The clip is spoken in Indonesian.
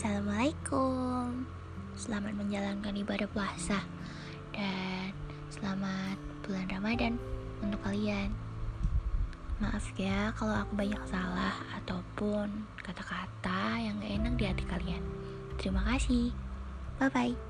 Assalamualaikum. Selamat menjalankan ibadah puasa dan selamat bulan Ramadan untuk kalian. Maaf ya kalau aku banyak salah ataupun kata-kata yang gak enak di hati kalian. Terima kasih. Bye bye.